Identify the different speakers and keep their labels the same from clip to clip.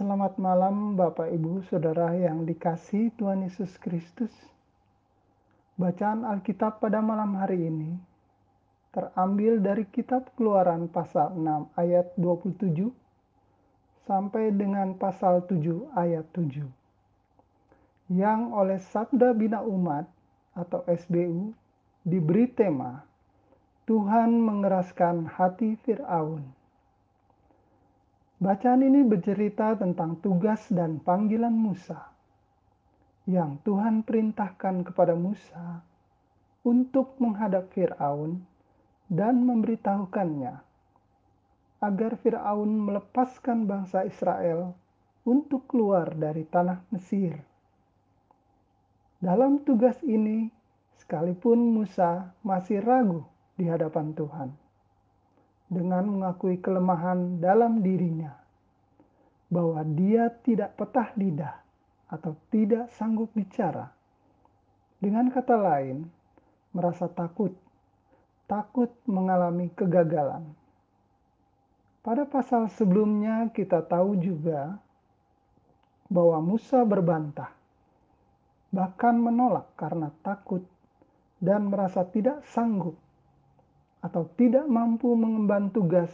Speaker 1: Selamat malam Bapak Ibu Saudara yang dikasih Tuhan Yesus Kristus. Bacaan Alkitab pada malam hari ini terambil dari kitab Keluaran pasal 6 ayat 27 sampai dengan pasal 7 ayat 7. Yang oleh Sabda Bina Umat atau SBU diberi tema Tuhan mengeraskan hati Firaun. Bacaan ini bercerita tentang tugas dan panggilan Musa yang Tuhan perintahkan kepada Musa untuk menghadap Firaun dan memberitahukannya agar Firaun melepaskan bangsa Israel untuk keluar dari tanah Mesir. Dalam tugas ini, sekalipun Musa masih ragu di hadapan Tuhan dengan mengakui kelemahan dalam dirinya, bahwa dia tidak petah lidah atau tidak sanggup bicara. Dengan kata lain, merasa takut, takut mengalami kegagalan. Pada pasal sebelumnya, kita tahu juga bahwa Musa berbantah, bahkan menolak karena takut dan merasa tidak sanggup atau tidak mampu mengemban tugas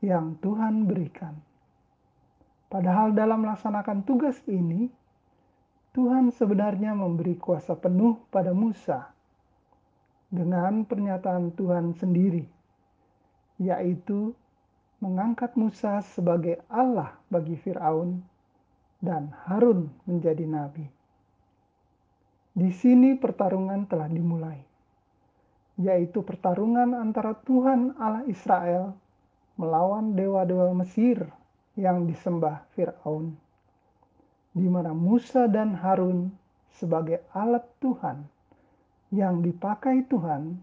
Speaker 1: yang Tuhan berikan. Padahal dalam melaksanakan tugas ini, Tuhan sebenarnya memberi kuasa penuh pada Musa dengan pernyataan Tuhan sendiri, yaitu mengangkat Musa sebagai Allah bagi Firaun dan Harun menjadi nabi. Di sini pertarungan telah dimulai yaitu pertarungan antara Tuhan Allah Israel melawan dewa-dewa Mesir yang disembah Firaun, di mana Musa dan Harun sebagai alat Tuhan yang dipakai Tuhan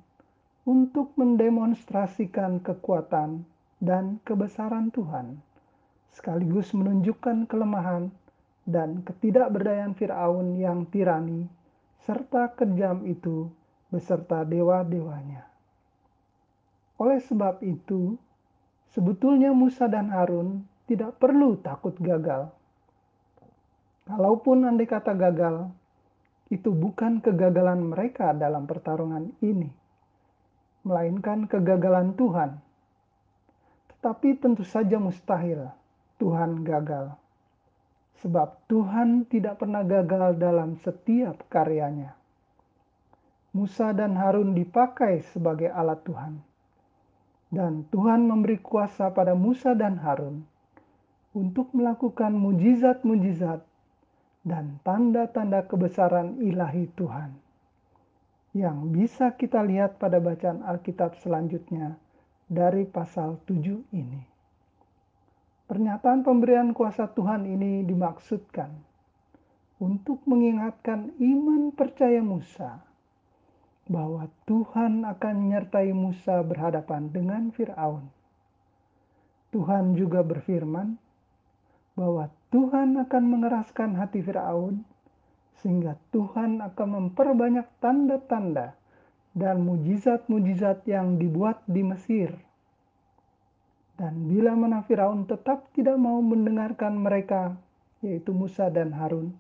Speaker 1: untuk mendemonstrasikan kekuatan dan kebesaran Tuhan, sekaligus menunjukkan kelemahan dan ketidakberdayaan Firaun yang tirani serta kejam itu beserta dewa-dewanya. Oleh sebab itu, sebetulnya Musa dan Harun tidak perlu takut gagal. Kalaupun andai kata gagal, itu bukan kegagalan mereka dalam pertarungan ini, melainkan kegagalan Tuhan. Tetapi tentu saja mustahil Tuhan gagal. Sebab Tuhan tidak pernah gagal dalam setiap karyanya. Musa dan Harun dipakai sebagai alat Tuhan. Dan Tuhan memberi kuasa pada Musa dan Harun untuk melakukan mujizat-mujizat dan tanda-tanda kebesaran ilahi Tuhan. Yang bisa kita lihat pada bacaan Alkitab selanjutnya dari pasal 7 ini. Pernyataan pemberian kuasa Tuhan ini dimaksudkan untuk mengingatkan iman percaya Musa bahwa Tuhan akan menyertai Musa berhadapan dengan Firaun. Tuhan juga berfirman bahwa Tuhan akan mengeraskan hati Firaun sehingga Tuhan akan memperbanyak tanda-tanda dan mujizat-mujizat yang dibuat di Mesir. Dan bila mana Firaun tetap tidak mau mendengarkan mereka, yaitu Musa dan Harun,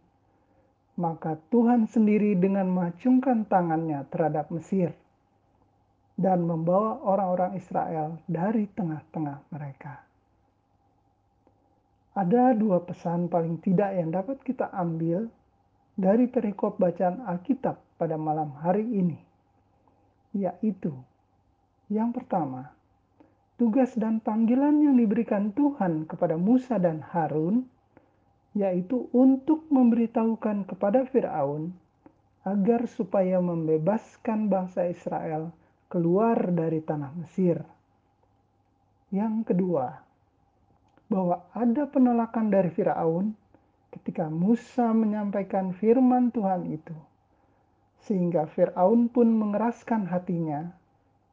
Speaker 1: maka Tuhan sendiri dengan mengacungkan tangannya terhadap Mesir dan membawa orang-orang Israel dari tengah-tengah mereka. Ada dua pesan paling tidak yang dapat kita ambil dari perikop bacaan Alkitab pada malam hari ini, yaitu yang pertama, tugas dan panggilan yang diberikan Tuhan kepada Musa dan Harun yaitu untuk memberitahukan kepada Firaun agar supaya membebaskan bangsa Israel keluar dari tanah Mesir. Yang kedua, bahwa ada penolakan dari Firaun ketika Musa menyampaikan firman Tuhan itu, sehingga Firaun pun mengeraskan hatinya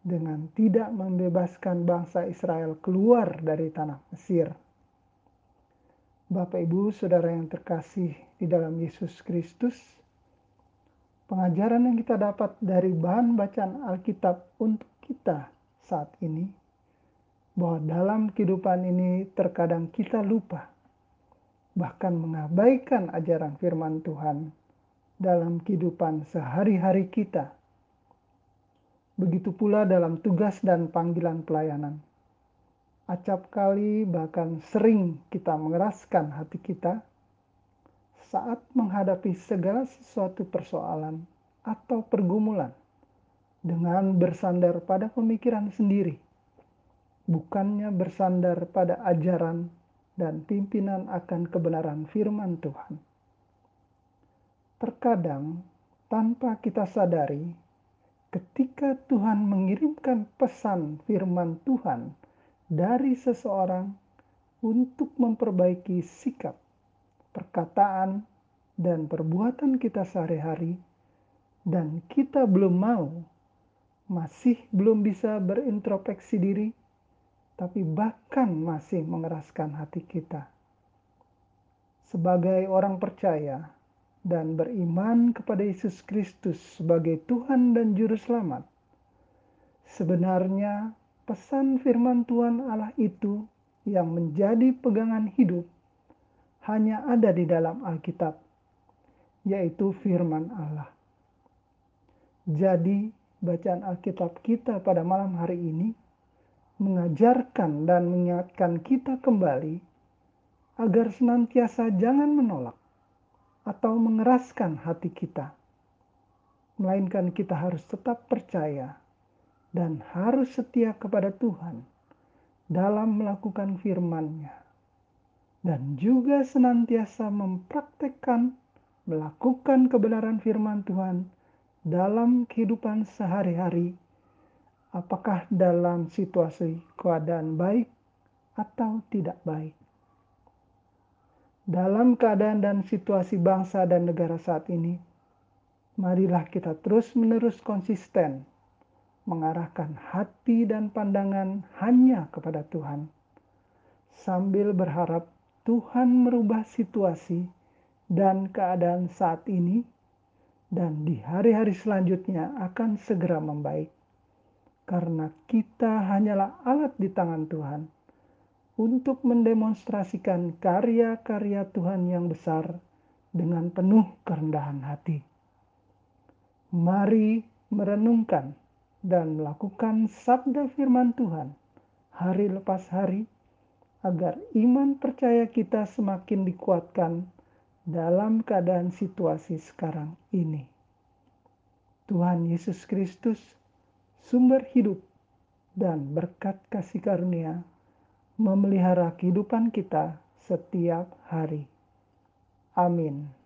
Speaker 1: dengan tidak membebaskan bangsa Israel keluar dari tanah Mesir. Bapak Ibu, Saudara yang terkasih di dalam Yesus Kristus, pengajaran yang kita dapat dari bahan bacaan Alkitab untuk kita saat ini, bahwa dalam kehidupan ini terkadang kita lupa bahkan mengabaikan ajaran firman Tuhan dalam kehidupan sehari-hari kita. Begitu pula dalam tugas dan panggilan pelayanan. Acap kali bahkan sering kita mengeraskan hati kita saat menghadapi segala sesuatu persoalan atau pergumulan dengan bersandar pada pemikiran sendiri, bukannya bersandar pada ajaran dan pimpinan akan kebenaran firman Tuhan. Terkadang, tanpa kita sadari, ketika Tuhan mengirimkan pesan firman Tuhan dari seseorang untuk memperbaiki sikap, perkataan, dan perbuatan kita sehari-hari, dan kita belum mau, masih belum bisa berintrospeksi diri, tapi bahkan masih mengeraskan hati kita. Sebagai orang percaya dan beriman kepada Yesus Kristus sebagai Tuhan dan Juru Selamat, sebenarnya pesan firman Tuhan Allah itu yang menjadi pegangan hidup hanya ada di dalam Alkitab, yaitu firman Allah. Jadi, bacaan Alkitab kita pada malam hari ini mengajarkan dan mengingatkan kita kembali agar senantiasa jangan menolak atau mengeraskan hati kita, melainkan kita harus tetap percaya dan harus setia kepada Tuhan dalam melakukan firman-Nya, dan juga senantiasa mempraktekkan melakukan kebenaran firman Tuhan dalam kehidupan sehari-hari apakah dalam situasi keadaan baik atau tidak baik. Dalam keadaan dan situasi bangsa dan negara saat ini, marilah kita terus-menerus konsisten mengarahkan hati dan pandangan hanya kepada Tuhan, sambil berharap Tuhan merubah situasi dan keadaan saat ini, dan di hari-hari selanjutnya akan segera membaik karena kita hanyalah alat di tangan Tuhan untuk mendemonstrasikan karya-karya Tuhan yang besar dengan penuh kerendahan hati. Mari merenungkan dan melakukan sabda firman Tuhan hari lepas hari agar iman percaya kita semakin dikuatkan dalam keadaan situasi sekarang ini. Tuhan Yesus Kristus sumber hidup, dan berkat kasih karunia memelihara kehidupan kita setiap hari. Amin.